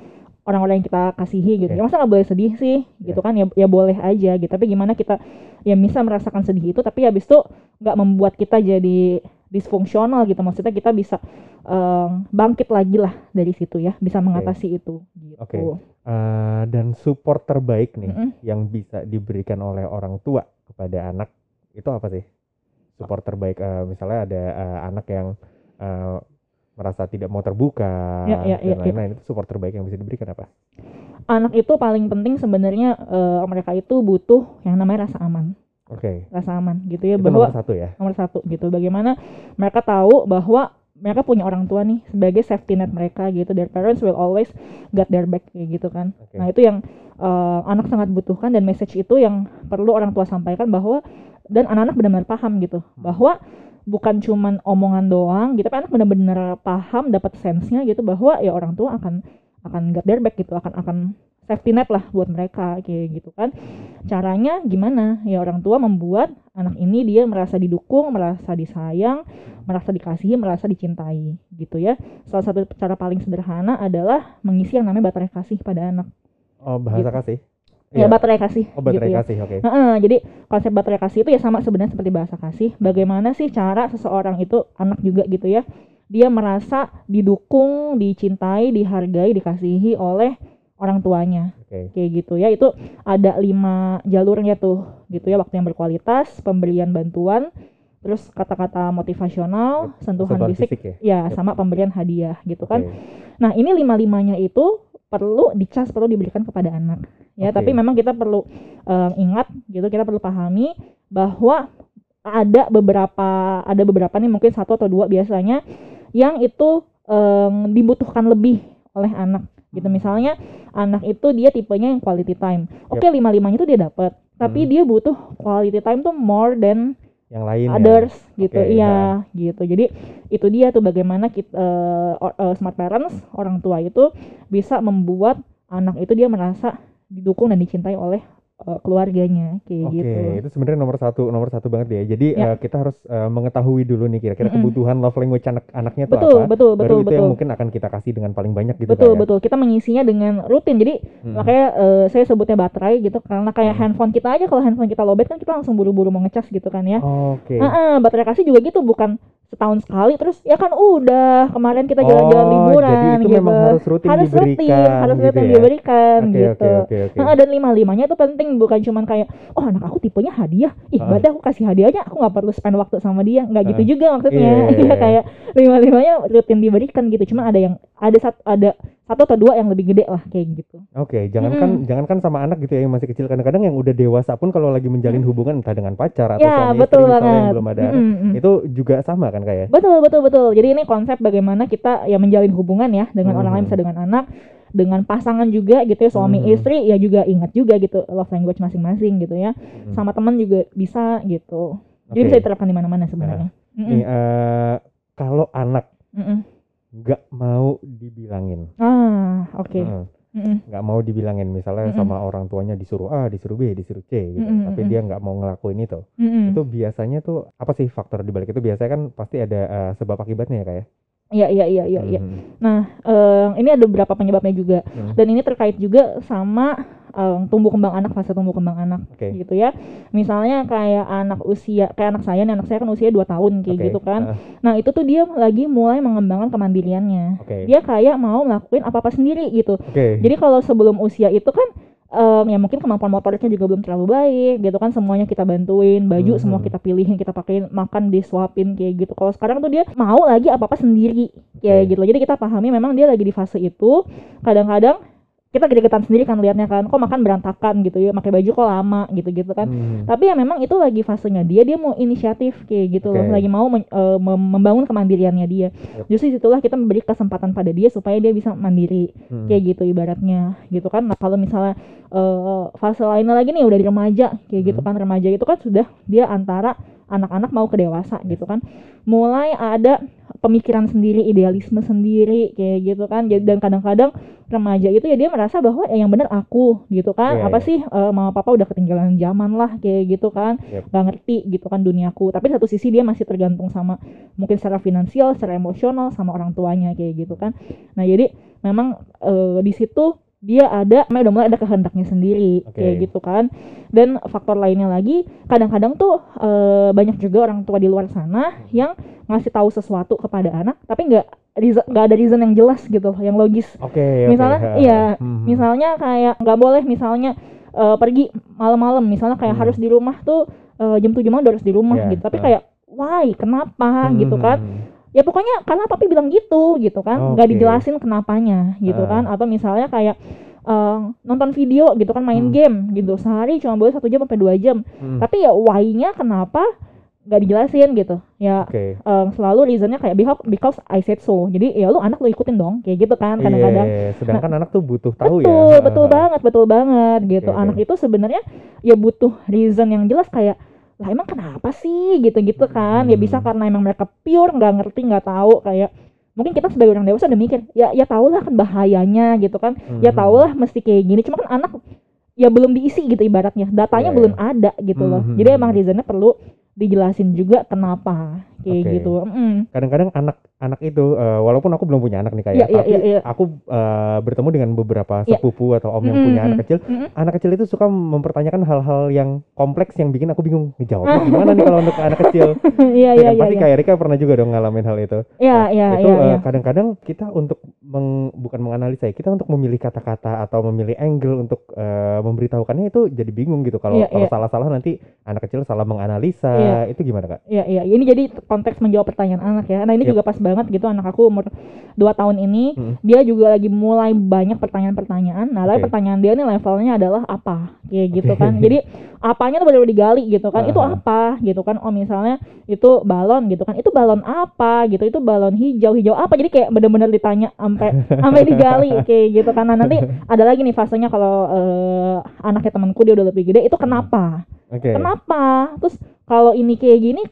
orang-orang yang kita kasihi gitu. Iya. ya masa nggak boleh sedih sih gitu kan? Ya ya boleh aja gitu. Tapi gimana kita ya bisa merasakan sedih itu tapi habis itu nggak membuat kita jadi disfungsional gitu maksudnya kita bisa em, bangkit lagi lah dari situ ya bisa mengatasi itu gitu Oke. Eh, dan support terbaik nih Mm-mm. yang bisa diberikan oleh orang tua kepada anak itu apa sih? Support terbaik eh, misalnya ada eh, anak yang eh, merasa tidak mau terbuka Ya, ya, dan ya, ya. lain-lain itu support terbaik yang bisa diberikan apa? anak itu paling penting sebenarnya eh, mereka itu butuh yang namanya rasa aman Oke. rasa aman gitu ya Itu bahwa nomor satu ya. nomor satu gitu bagaimana mereka tahu bahwa mereka punya orang tua nih sebagai safety net mereka gitu their parents will always got their back kayak gitu kan Oke. nah itu yang eh, anak sangat butuhkan dan message itu yang perlu orang tua sampaikan bahwa dan anak-anak benar-benar paham gitu bahwa bukan cuman omongan doang gitu tapi anak benar-benar paham dapat sense-nya gitu bahwa ya orang tua akan akan got their back gitu akan akan safety net lah buat mereka kayak gitu kan caranya gimana ya orang tua membuat anak ini dia merasa didukung merasa disayang merasa dikasihi merasa dicintai gitu ya salah satu cara paling sederhana adalah mengisi yang namanya baterai kasih pada anak Oh, bahasa Gitu. kasih. ya Iya. baterai kasih Oh, baterai gitu ya kasih. Oke. Heeh, jadi konsep baterai kasih itu ya sama sebenarnya seperti bahasa kasih. Bagaimana sih cara seseorang itu anak juga gitu ya, dia merasa didukung, dicintai, dihargai, dikasihi oleh orang tuanya, Oke. kayak gitu ya. Itu ada lima jalurnya tuh, gitu ya. Waktu yang berkualitas, pemberian bantuan, terus kata-kata motivasional, sentuhan, fisik, fisik ya. ya sama pemberian hadiah gitu kan. Nah, ini lima-limanya itu perlu dicas perlu diberikan kepada anak ya Oke. tapi memang kita perlu eh, ingat gitu kita perlu pahami bahwa ada beberapa ada beberapa nih mungkin satu atau dua biasanya yang itu em, dibutuhkan lebih oleh anak gitu. Misalnya anak itu dia tipenya yang quality time. Oke lima limanya itu dia dapat tapi Hmm. dia butuh quality time tuh more than Yang lain ya. others gitu. Oke, iya gitu. Jadi itu dia tuh bagaimana kita eh, or- eh, smart parents orang tua itu bisa membuat anak itu dia merasa didukung dan dicintai oleh eh, keluarganya kayak Oke, gitu itu sebenarnya nomor satu nomor satu banget ya. Jadi Ya. eh, kita harus eh, mengetahui dulu nih kira-kira Mm-mm. kebutuhan love language anak anaknya tuh betul apa. betul Baru betul itu yang betul mungkin akan kita kasih dengan paling banyak gitu betul Kak, ya. betul kita mengisinya dengan rutin jadi Mm-mm. makanya eh, saya sebutnya baterai gitu karena kayak Hmm. handphone kita aja kalau handphone kita lowbat kan kita langsung buru-buru mau ngecas gitu kan ya Oke. Heeh, baterai kasih juga gitu bukan setahun sekali terus ya kan udah kemarin kita jalan-jalan Oh, liburan jadi itu gitu. memang harus rutin harus diberikan rutin harus gitu rutin ya. diberikan Oke, gitu. oke, oke, oke. Heeh, dan lima limanya itu penting bukan cuman kayak oh anak aku tipenya hadiah. Ih berarti aku kasih hadiahnya aku nggak perlu spend waktu sama dia. Nggak gitu juga maksudnya. Iya, Iya, [laughs] iya. kayak lima limanya rutin diberikan gitu. Cuma ada yang ada satu ada satu atau dua yang lebih gede lah kayak gitu Oke, jangankan jangankan sama anak gitu ya yang masih kecil kadang-kadang yang udah dewasa pun kalau lagi menjalin hubungan entah dengan pacar atau ya suami betul istri misalnya yang banget belum ada anak, Mm, mm, mm. itu juga sama kan kayak. Betul betul betul. Jadi ini konsep bagaimana kita ya menjalin hubungan ya dengan orang lain bisa dengan anak, dengan pasangan juga gitu ya suami Mhm. istri ya juga ingat juga gitu love language masing-masing gitu ya. Mm. Sama teman juga bisa gitu. Jadi Oke. bisa diterapkan di mana-mana sebenarnya. Mm-mm. Nih, eh, kalau anak Mm-mm. Nggak mau dibilangin, Ah oke. Heeh. Mm-mm. nggak mau dibilangin, misalnya Mm-mm. sama orang tuanya disuruh A, disuruh B, disuruh C gitu, Mm-mm, tapi dia nggak mau ngelakuin itu. Mm-mm. Itu biasanya tuh apa sih faktor di balik itu? Biasanya kan pasti ada eh, sebab akibatnya ya kayak. Iya iya iya iya. iya. Mhm. Nah eh, ini ada beberapa penyebabnya juga Hmm. dan ini terkait juga sama eh, tumbuh kembang anak fase tumbuh kembang anak. Oke. gitu ya. Misalnya kayak anak usia kayak anak saya nih, anak saya kan usia 2 tahun kayak Oke, gitu kan. ah, Nah, itu tuh dia lagi mulai mengembangkan kemandiriannya. Oke. Dia kayak mau ngelakuin apa-apa sendiri gitu. Oke. Jadi kalau sebelum usia itu kan em, ya mungkin kemampuan motoriknya juga belum terlalu baik gitu kan semuanya kita bantuin baju Mhm. semua kita pilihin kita pakein makan disuapin kayak gitu kalau sekarang tuh dia mau lagi apa apa sendiri kayak Oke. gitu jadi kita pahami memang dia lagi di fase itu kadang-kadang kita gregetan sendiri kan liatnya kan kok makan berantakan gitu ya pakai baju kok lama gitu gitu kan Hmm. tapi ya memang itu lagi fasenya dia dia mau inisiatif kayak gitu loh Oke. lagi mau men- mem- membangun kemandiriannya dia Yep. justru situlah kita memberi kesempatan pada dia supaya dia bisa mandiri Hmm. kayak gitu ibaratnya gitu kan nah kalau misalnya eh, fase lainnya lagi nih udah di remaja kayak gitu Hmm. kan remaja itu kan sudah dia antara anak-anak mau ke dewasa gitu kan. Mulai ada pemikiran sendiri idealisme sendiri kayak gitu kan. Dan kadang-kadang remaja itu ya dia merasa bahwa eh, yang benar aku gitu kan. Iya, apa iya. sih eh, mama papa udah ketinggalan zaman lah kayak gitu kan. Yep. nggak ngerti gitu kan duniaku. Tapi satu sisi dia masih tergantung sama mungkin secara finansial secara emosional sama orang tuanya kayak gitu kan. Nah jadi memang eh, di situ dia ada udah mulai ada kehendaknya sendiri Oke. kayak gitu kan dan faktor lainnya lagi kadang-kadang tuh eh, banyak juga orang tua di luar sana yang ngasih tahu sesuatu kepada anak tapi nggak nggak ada reason yang jelas gitu yang logis Oke. oke. Misalnya, Ha. iya, Mhm. misalnya kayak nggak boleh misalnya eh, pergi malam-malam misalnya kayak Hmm. harus di rumah tuh eh, jam 7 malam udah harus di rumah Iya, gitu tapi kayak why kenapa Hmm, gitu hmm, kan hmm. Ya pokoknya karena papi bilang gitu gitu kan nggak Oke. dijelasin kenapanya gitu Ah. kan atau misalnya kayak eh, nonton video gitu kan main Hmm. game gitu sehari cuma boleh satu jam sampai dua jam Hmm. tapi ya why-nya kenapa nggak dijelasin gitu ya Oke. em, selalu reasonnya kayak because, because I said so jadi ya lu anak lu ikutin dong kayak gitu kan kadang-kadang Iya, sedangkan anak tuh butuh tahu betul ya. betul ha. banget betul banget gitu Oke, oke. anak itu sebenarnya ya butuh reason yang jelas kayak lah emang kenapa sih? Gitu-gitu kan. Ya bisa Hmm. karena emang mereka pure nggak ngerti nggak tahu kayak mungkin kita sebagai orang dewasa udah mikir ya ya tau lah kan bahayanya gitu kan. Ya tau lah mesti kayak gini. Cuma kan anak ya belum diisi gitu ibaratnya. Datanya Iya, belum ada gitu loh. Mhm. jadi emang reasonnya perlu dijelasin juga kenapa kayak Oke. gitu Mm. Kadang-kadang anak anak itu eh, walaupun aku belum punya anak nih kayak Iya, iya, tapi iya, iya. aku eh, bertemu dengan beberapa Iya. sepupu atau om yang Mm, punya mm, anak kecil. Mm-mm. Anak kecil itu suka mempertanyakan hal-hal yang kompleks yang bikin aku bingung ngejawabnya [laughs] gimana nih kalau untuk anak kecil. iya Ya iya iya pasti iya kayak Rika pernah juga dong ngalamin hal itu. iya Nah, iya itu iya eh, iya. kadang-kadang kita untuk meng- bukan menganalisa ya, kita untuk memilih kata-kata atau memilih angle untuk eh, memberitahukannya itu jadi bingung gitu kalau Iya, kalau iya. salah-salah nanti anak kecil salah menganalisa Iya. itu gimana kak? Iya iya ini jadi konteks menjawab pertanyaan anak ya. Nah ini Yap. juga pas banget gitu anak aku umur 2 tahun ini Mm. dia juga lagi mulai banyak pertanyaan-pertanyaan. Nah, Oke. pertanyaan dia nih levelnya adalah apa, kayak gitu kan. [laughs] Jadi apanya tuh benar-benar digali gitu kan. Itu Aha. apa gitu kan. Oh misalnya itu balon gitu kan. Itu balon apa gitu. Itu balon hijau, hijau apa. Jadi kayak benar-benar ditanya sampai [laughs] sampai digali kayak gitu kan. Nah, nanti ada lagi nih fasenya kalau eh, anaknya temanku dia udah lebih gede itu kenapa? Oke. Kenapa? Terus kalau ini kayak gini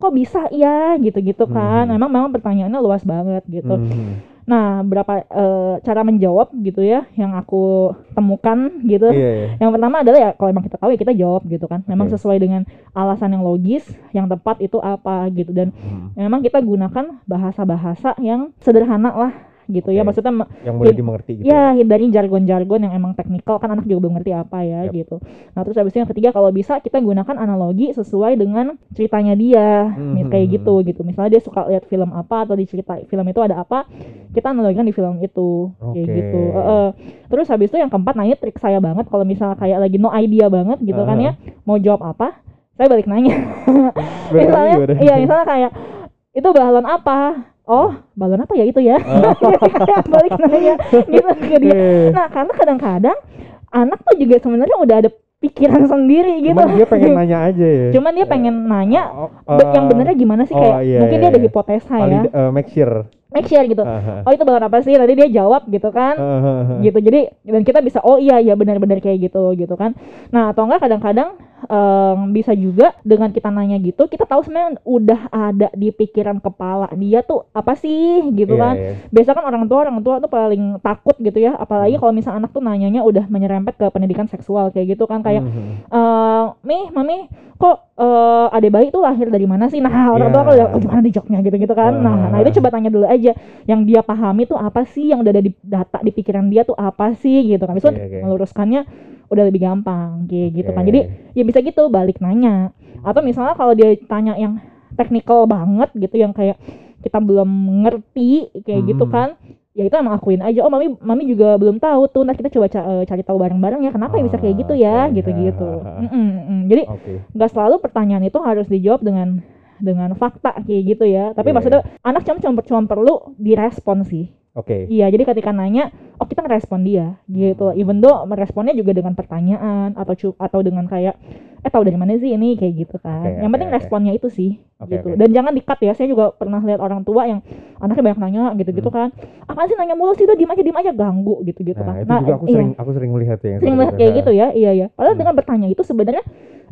kok bisa ya gitu-gitu kan. Hmm. Memang memang pertanyaannya luas banget gitu. Mhm. Nah, berapa eh, cara menjawab gitu ya yang aku temukan gitu. Iya, iya. Yang pertama adalah ya kalau emang kita tahu ya kita jawab gitu kan. Memang Oke. sesuai dengan alasan yang logis, yang tepat itu apa gitu dan Mhm. memang kita gunakan bahasa-bahasa yang sederhana lah gitu ya. Oke. Maksudnya ma- Yang mudah dimengerti gitu. ya hindari jargon-jargon yang emang teknikal kan anak juga belum ngerti apa ya Yap. gitu. Nah, terus habis itu yang ketiga kalau bisa kita gunakan analogi sesuai dengan ceritanya dia. Mhm. Kayak gitu gitu. Misalnya dia suka lihat film apa atau di cerita film itu ada apa, kita analogikan di film itu kayak Oke. gitu. Heeh. Terus habis itu yang keempat ini trik saya banget kalau misalnya kayak lagi no idea banget gitu kan ya, mau jawab apa, saya balik nanya. [laughs] Misalnya iya misalnya kayak itu balon apa? Oh, balon apa ya itu ya? Oh. Kayak [laughs] balik nanya gitu [laughs] ke dia. Nah, karena kadang-kadang anak tuh juga sebenarnya udah ada pikiran sendiri gitu. Cuman dia pengen [laughs] nanya aja ya. Cuman dia pengen nanya Oh, be- yang eh, benernya gimana sih oh, kayak iya, mungkin iya, dia ada iya. hipotesa ya. valid- eh, make sure. Make sure gitu. Aha. Oh, itu balon apa sih? Tadi dia jawab gitu kan. Aha. gitu jadi dan kita bisa oh iya iya benar-benar kayak gitu gitu kan nah atau enggak kadang-kadang em, bisa juga dengan kita nanya gitu kita tahu sebenarnya udah ada di pikiran kepala dia tuh apa sih gitu Iya, kan iya. biasa kan orang tua orang tua tuh paling takut gitu ya apalagi Hmm. kalau misalnya anak tuh nanyanya udah menyerempet ke pendidikan seksual kayak gitu kan kayak Mhm. eh mi mami kok eh adek bayi tuh lahir dari mana sih nah orang Ya. tua udah "Oh, gimana nih jawabnya gitu gitu kan nah Ah. nah itu coba tanya dulu aja yang dia pahami tuh apa sih yang udah ada di data di pikiran dia tuh apa sih gitu kan bisa Oke, oke. meluruskannya udah lebih gampang kayak gitu kan. Jadi ya bisa gitu balik nanya. Atau misalnya kalau dia tanya yang teknikal banget gitu yang kayak kita belum ngerti kayak gitu Hmm. kan ya itu emang akuin aja. Oh mami mami juga belum tahu tuh nah kita coba ca- eh, cari tahu bareng-bareng ya kenapa ya bisa kayak gitu ya gitu-gitu. Ha. [laughs] Mm-mm, mm. jadi nggak selalu pertanyaan itu harus dijawab dengan dengan fakta kayak gitu ya. Tapi Iya, maksudnya anak cuma cuma cuma perlu direspon sih Oke. iya jadi ketika nanya oh kita ngerespon dia gitu even though meresponnya juga dengan pertanyaan atau cu- atau dengan kayak eh tahu dari mana sih ini kayak gitu kan Oke, yang penting oke. responnya itu sih Oke, gitu oke. dan jangan dikat ya saya juga pernah lihat orang tua yang anaknya banyak nanya gitu-gitu kan apa sih nanya mulu sih udah diem aja diem aja ganggu gitu-gitu Hmm. Nah, kan itu juga aku iya sering aku sering melihat ya. sering melihat kayak gitu ya iya ya padahal Hmm. dengan bertanya itu sebenarnya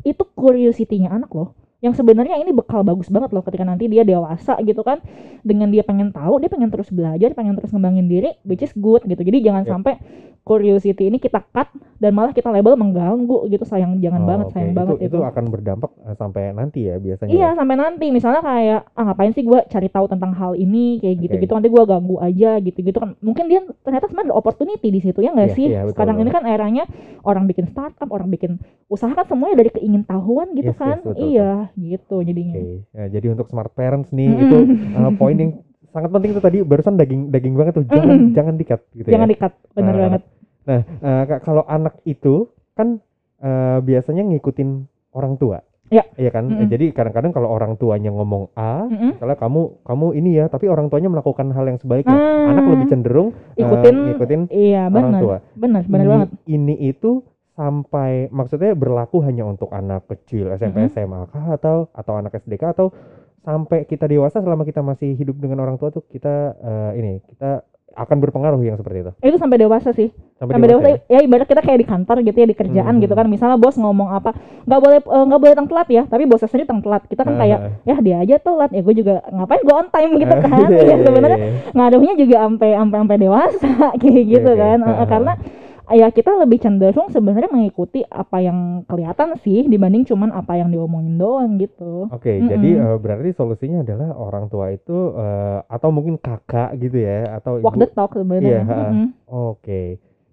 itu curiosity-nya anak loh yang sebenarnya ini bekal bagus banget loh ketika nanti dia dewasa gitu kan dengan dia pengen tahu dia pengen terus belajar pengen terus ngembangin diri which is good gitu jadi jangan Yep. sampai curiosity ini kita cut dan malah kita label mengganggu gitu sayang jangan Oh, banget oke. sayang itu, banget itu akan berdampak eh, sampai nanti ya biasanya. Iya ya? sampai nanti misalnya kayak ah ngapain sih gua cari tahu tentang hal ini kayak Oke. gitu-gitu nanti gua ganggu aja gitu-gitu kan mungkin dia ternyata sebenarnya ada opportunity di situ ya nggak Iya, sih iya, betul, sekarang ini betul. kan eranya orang bikin startup orang bikin usaha kan semuanya dari keingintahuan gitu Yes, yes, kan betul, gitu jadinya Oke. Ya, jadi untuk smart parents nih Mm-mm. itu eh, poin yang sangat penting itu tadi barusan daging daging banget tuh jangan Mm-mm. jangan dikat gitu jangan ya. dikat bener Nah, banget Nah, Kak, kalau anak itu kan eh, biasanya ngikutin orang tua. Ya. Iya kan? Eh, Jadi kadang-kadang kalau orang tuanya ngomong A, Mm-mm. misalnya kamu kamu ini ya, tapi orang tuanya melakukan hal yang sebaliknya. Ah, Anak lebih cenderung ikutin ngikutin iya orang benar tua. benar benar ini, banget Ini itu sampai maksudnya berlaku hanya untuk anak kecil SMP Mm-mm. SMA kah atau atau anak SDK atau sampai kita dewasa selama kita masih hidup dengan orang tua tuh kita eh, ini kita akan berpengaruh yang seperti itu itu sampai dewasa sih sampai dewasa ya? ya ibarat kita kayak di kantor gitu ya di kerjaan Mhm. gitu kan misalnya bos ngomong apa nggak boleh eh, nggak boleh tang telat ya tapi bosnya sendiri tang telat kita kan kayak Ah, ya dia aja telat ya gue juga ngapain gue on time gitu ah. kan ya sebenarnya iya. ngaruhnya juga sampai sampai sampai dewasa [laughs] kayak gitu oke. kan ah. karena ya kita lebih cenderung sebenarnya mengikuti apa yang kelihatan sih dibanding cuman apa yang diomongin doang gitu Oke, Mm-mm. jadi eh, berarti solusinya adalah orang tua itu eh, atau mungkin kakak gitu ya atau walk ibu. the talk sebenarnya Iya, ha. Mm-mm. Oke.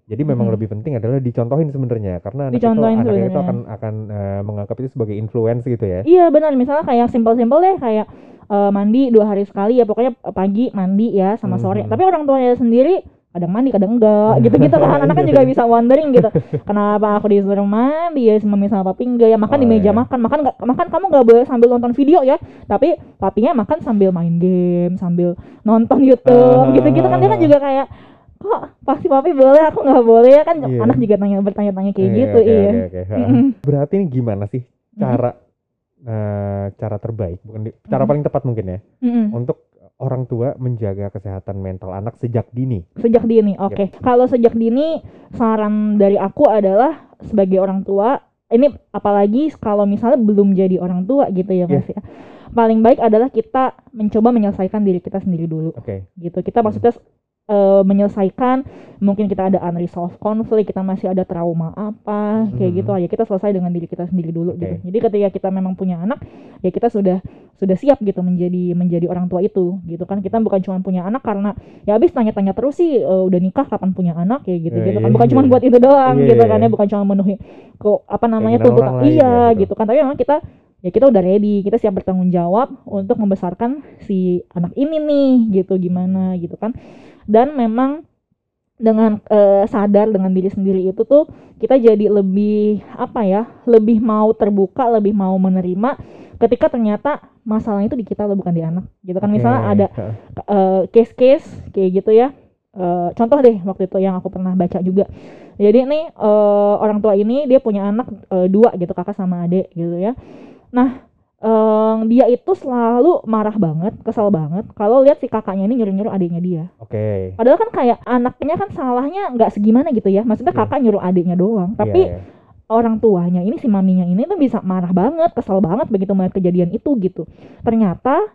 Jadi memang Mm-mm. lebih penting adalah dicontohin sebenarnya karena anak itu Dicontohin anak itu akan akan eh, menganggap itu sebagai influence gitu ya. Iya benar, misalnya kayak simpel-simpel deh kayak eh, mandi dua hari sekali ya pokoknya pagi mandi ya sama sore. Mhm. Tapi orang tuanya sendiri kadang mandi kadang enggak gitu-gitu kan anak kan juga bisa wondering gitu kenapa aku disuruh mandi ya mami sama papi enggak ya makan di Oh, meja iya. makan makan nggak makan kamu nggak boleh sambil nonton video ya tapi papinya makan sambil main game sambil nonton YouTube Ah. gitu-gitu kan dia kan juga kayak kok pasti papi boleh aku nggak boleh ya kan Iya. anak juga tanya bertanya-tanya kayak Iya, gitu oke, iya. Ha. Mm-mm. Berarti ini gimana sih cara eh, cara terbaik, bukan di- cara Mhm. paling tepat mungkin ya, Mm-mm. untuk orang tua menjaga kesehatan mental anak sejak dini. Sejak dini, oke. Kalau sejak dini, saran dari aku adalah sebagai orang tua, ini apalagi kalau misalnya belum jadi orang tua gitu ya mas ya. Paling baik adalah kita mencoba menyelesaikan diri kita sendiri dulu, Oke. gitu. Kita maksudnya eh, menyelesaikan, mungkin kita ada unresolved conflict, kita masih ada trauma apa, kayak Mhm. gitu aja. Kita selesai dengan diri kita sendiri dulu, Oke. gitu. Jadi ketika kita memang punya anak, ya kita sudah sudah siap gitu menjadi menjadi orang tua itu, gitu kan. Kita bukan cuma punya anak karena ya habis tanya-tanya terus sih eh, udah nikah kapan punya anak kayak gitu Iya, gitu iya, kan bukan cuma iya. buat itu doang Iya, gitu iya, kan iya. ya bukan cuma memenuhi kok apa namanya tuntutan iya ya, gitu. gitu kan tapi memang kita ya kita udah ready kita siap bertanggung jawab untuk membesarkan si anak ini nih gitu gimana gitu kan dan memang dengan eh, sadar dengan diri sendiri itu tuh kita jadi lebih apa ya lebih mau terbuka lebih mau menerima ketika ternyata masalahnya itu di kita loh bukan di anak gitu kan misalnya Oke. ada eh, case-case kayak gitu ya. Eh, contoh deh waktu itu yang aku pernah baca juga. Jadi nih eh, orang tua ini dia punya anak eh, dua gitu kakak sama adik gitu ya. Nah eh, dia itu selalu marah banget, kesal banget kalau lihat si kakaknya ini nyuruh-nyuruh adiknya dia. Oke. Padahal kan kayak anaknya kan salahnya nggak segimana gitu ya. Maksudnya Iya. kakak nyuruh adiknya doang. Tapi Iya, iya. orang tuanya ini si maminya ini tuh bisa marah banget, kesal banget begitu melihat kejadian itu gitu. Ternyata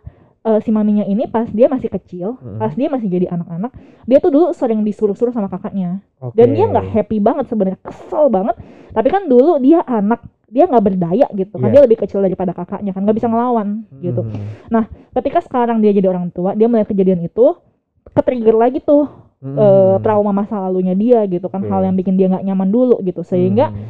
eh, si maminya ini pas dia masih kecil, Mm-mm. pas dia masih jadi anak-anak, dia tuh dulu sering disuruh-suruh sama kakaknya. Oke. Dan dia nggak happy banget sebenarnya, kesel banget. Tapi kan dulu dia anak, dia nggak berdaya gitu kan. Iya. Dia lebih kecil daripada kakaknya kan, nggak bisa ngelawan gitu. Mhm. Ketika sekarang dia jadi orang tua, dia melihat kejadian itu, ke-trigger lagi tuh eh, Mhm. trauma masa lalunya dia gitu kan, Oke. hal yang bikin dia nggak nyaman dulu gitu. Sehingga Mhm.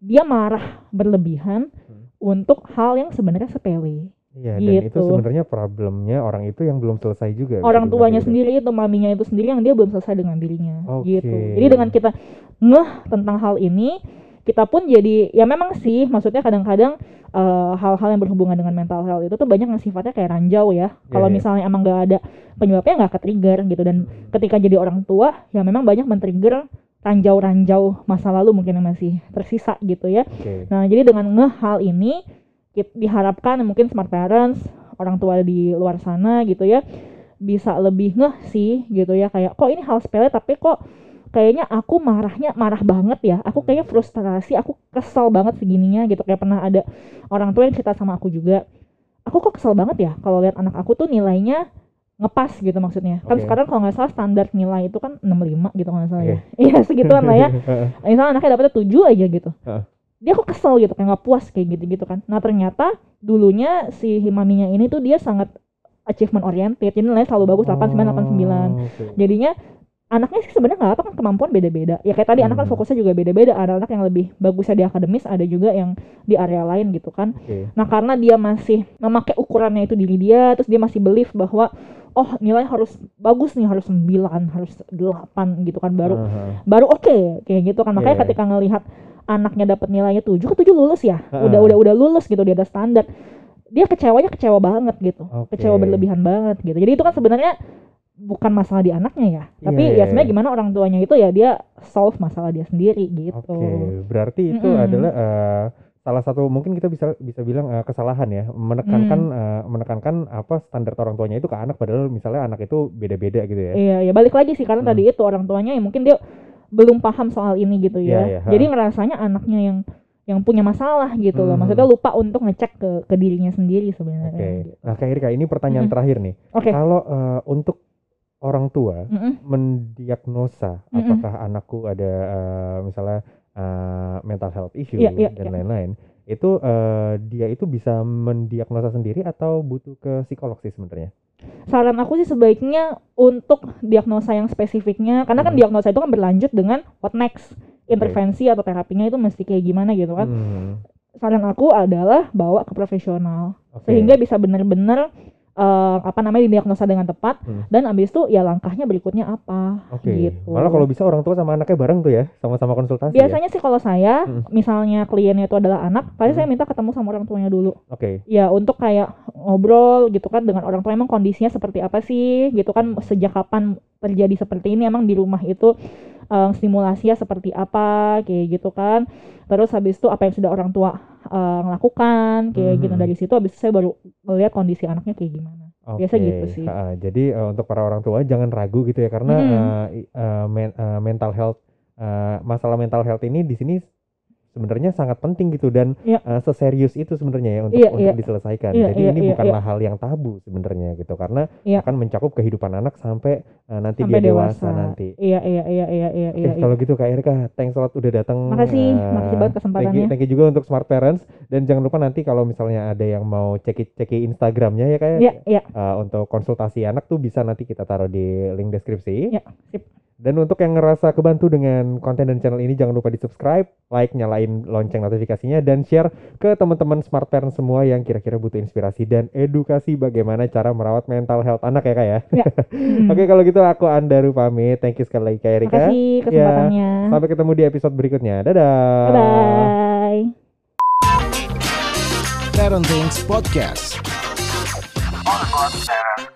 dia marah berlebihan Hmm. untuk hal yang sebenarnya sepele. Iya, dan itu gitu. sebenarnya problemnya orang itu yang belum selesai juga. Orang tuanya gitu. sendiri itu maminya itu sendiri yang dia belum selesai dengan dirinya Oke. gitu. Jadi dengan kita ngeh tentang hal ini, kita pun jadi ya memang sih maksudnya kadang-kadang eh, hal-hal yang berhubungan dengan mental health itu tuh banyak yang sifatnya kayak ranjau ya. Kalau iya. misalnya emang nggak ada penyebabnya nggak ke-trigger gitu dan ketika jadi orang tua ya memang banyak men-trigger ranjau-ranjau masa lalu mungkin yang masih tersisa gitu ya. Oke. Nah, jadi dengan ngeh hal ini diharapkan mungkin smart parents, orang tua di luar sana gitu ya, bisa lebih ngeh sih gitu ya kayak kok ini hal sepele tapi kok kayaknya aku marahnya marah banget ya. Aku kayaknya frustasi, aku kesel banget segininya gitu. Kayak pernah ada orang tua yang cerita sama aku juga. Aku kok kesel banget ya kalau lihat anak aku tuh nilainya ngepas gitu maksudnya. Kan sekarang kalau nggak salah standar nilai itu kan 65 gitu kalau nggak salah ya. Iya segituan lah ya [laughs] misalnya anaknya dapetnya tujuh aja gitu dia kok kesel gitu kayak nggak puas kayak gitu gitu kan nah ternyata dulunya si maminya ini tuh dia sangat achievement oriented jadi nilainya selalu bagus 89 89 Oh, oke. jadinya anaknya sih sebenarnya nggak apa kan kemampuan beda-beda ya kayak tadi anak kan Hmm. fokusnya juga beda-beda ada anak yang lebih bagusnya di akademis ada juga yang di area lain gitu kan Oke. nah karena dia masih memakai ukurannya itu diri dia terus dia masih belief bahwa oh nilai harus bagus nih harus 9 harus 8 gitu kan baru Aha. baru oke kayak gitu kan makanya Iya. ketika ngelihat anaknya dapat nilainya 7 ke 7 lulus ya Heeh. udah udah udah lulus gitu dia ada standar dia kecewanya kecewa banget gitu Oke. kecewa berlebihan banget gitu jadi itu kan sebenarnya bukan masalah di anaknya ya tapi Iya. ya sebenarnya gimana orang tuanya itu ya dia solve masalah dia sendiri gitu Oke, berarti itu Mm-mm. adalah eh, salah satu mungkin kita bisa bisa bilang eh, kesalahan ya, menekankan Hmm. eh, menekankan apa standar orang tuanya itu ke anak padahal misalnya anak itu beda-beda gitu ya. iya ya balik lagi sih karena Hmm. tadi itu orang tuanya ya mungkin dia belum paham soal ini gitu Iya, ya iya, ha. jadi ngerasanya anaknya yang yang punya masalah gitu loh Hmm. maksudnya lupa untuk ngecek ke ke dirinya sendiri sebenarnya Oke. gitu. Nah, Kak Erika, ini pertanyaan Mm-mm. terakhir nih. oke Kalau eh, untuk orang tua Mm-mm. mendiagnosa Mm-mm. apakah anakku ada eh, misalnya eh, mental health issue Iya, iya, dan iya. lain-lain, itu eh, dia itu bisa mendiagnosa sendiri atau butuh ke psikolog sih sebenarnya? saran aku sih sebaiknya untuk diagnosa yang spesifiknya karena kan Hmm. diagnosa itu kan berlanjut dengan what next intervensi atau terapinya itu mesti kayak gimana gitu kan Hmm, saran aku adalah bawa ke profesional oke. sehingga bisa benar-benar eh, apa namanya didiagnosa dengan tepat Hmm. dan abis itu ya langkahnya berikutnya apa Oke. gitu. Malah kalau bisa orang tua sama anaknya bareng tuh ya, sama-sama konsultasi. ya? biasanya sih kalau saya Hmm. misalnya kliennya itu adalah anak, pasti Hmm. saya minta ketemu sama orang tuanya dulu. Oke. Ya untuk kayak ngobrol gitu kan dengan orang tua emang kondisinya seperti apa sih gitu kan sejak kapan terjadi seperti ini emang di rumah itu eh, stimulasinya seperti apa kayak gitu kan. Terus habis itu apa yang sudah orang tua eh, lakukan kayak gitu Hmm. dari situ habis itu saya baru melihat kondisi anaknya kayak gimana. Biasa Oke, gitu sih. ha-ha. Jadi eh, untuk para orang tua jangan ragu gitu ya karena eh, i- eh, men- eh, mental health eh, masalah mental health ini di sini sebenarnya sangat penting gitu dan Iya. eh, seserius itu sebenarnya ya untuk Iya, untuk iya. diselesaikan. Iya, Jadi iya, ini iya, bukanlah hal yang tabu sebenarnya gitu karena Iya. akan mencakup kehidupan anak sampai eh, nanti Sampai dia dewasa, dewasa. nanti. Iya iya iya iya iya Oke, iya. iya. kalau gitu Kak Erika, thanks a lot udah datang. Makasih, eh, makasih banget Thank you, kesempatannya. thank you juga untuk Smart Parents dan jangan lupa nanti kalau misalnya ada yang mau ceki ceki Instagramnya ya kayak Iya iya. uh, untuk konsultasi anak tuh bisa nanti kita taruh di link deskripsi. Ya, sip. Dan untuk yang ngerasa kebantu dengan konten dan channel ini jangan lupa di subscribe, like, nyalain lonceng notifikasinya dan share ke teman-teman smart parent semua yang kira-kira butuh inspirasi dan edukasi bagaimana cara merawat mental health anak ya kak ya. Hmm. [laughs] Oke kalau gitu aku Andaru pamit. Thank you sekali lagi kak Erika. Makasih kesempatannya. Sampai ketemu di episode berikutnya. Dadah. Bye bye. Parenting Podcast. All about parents.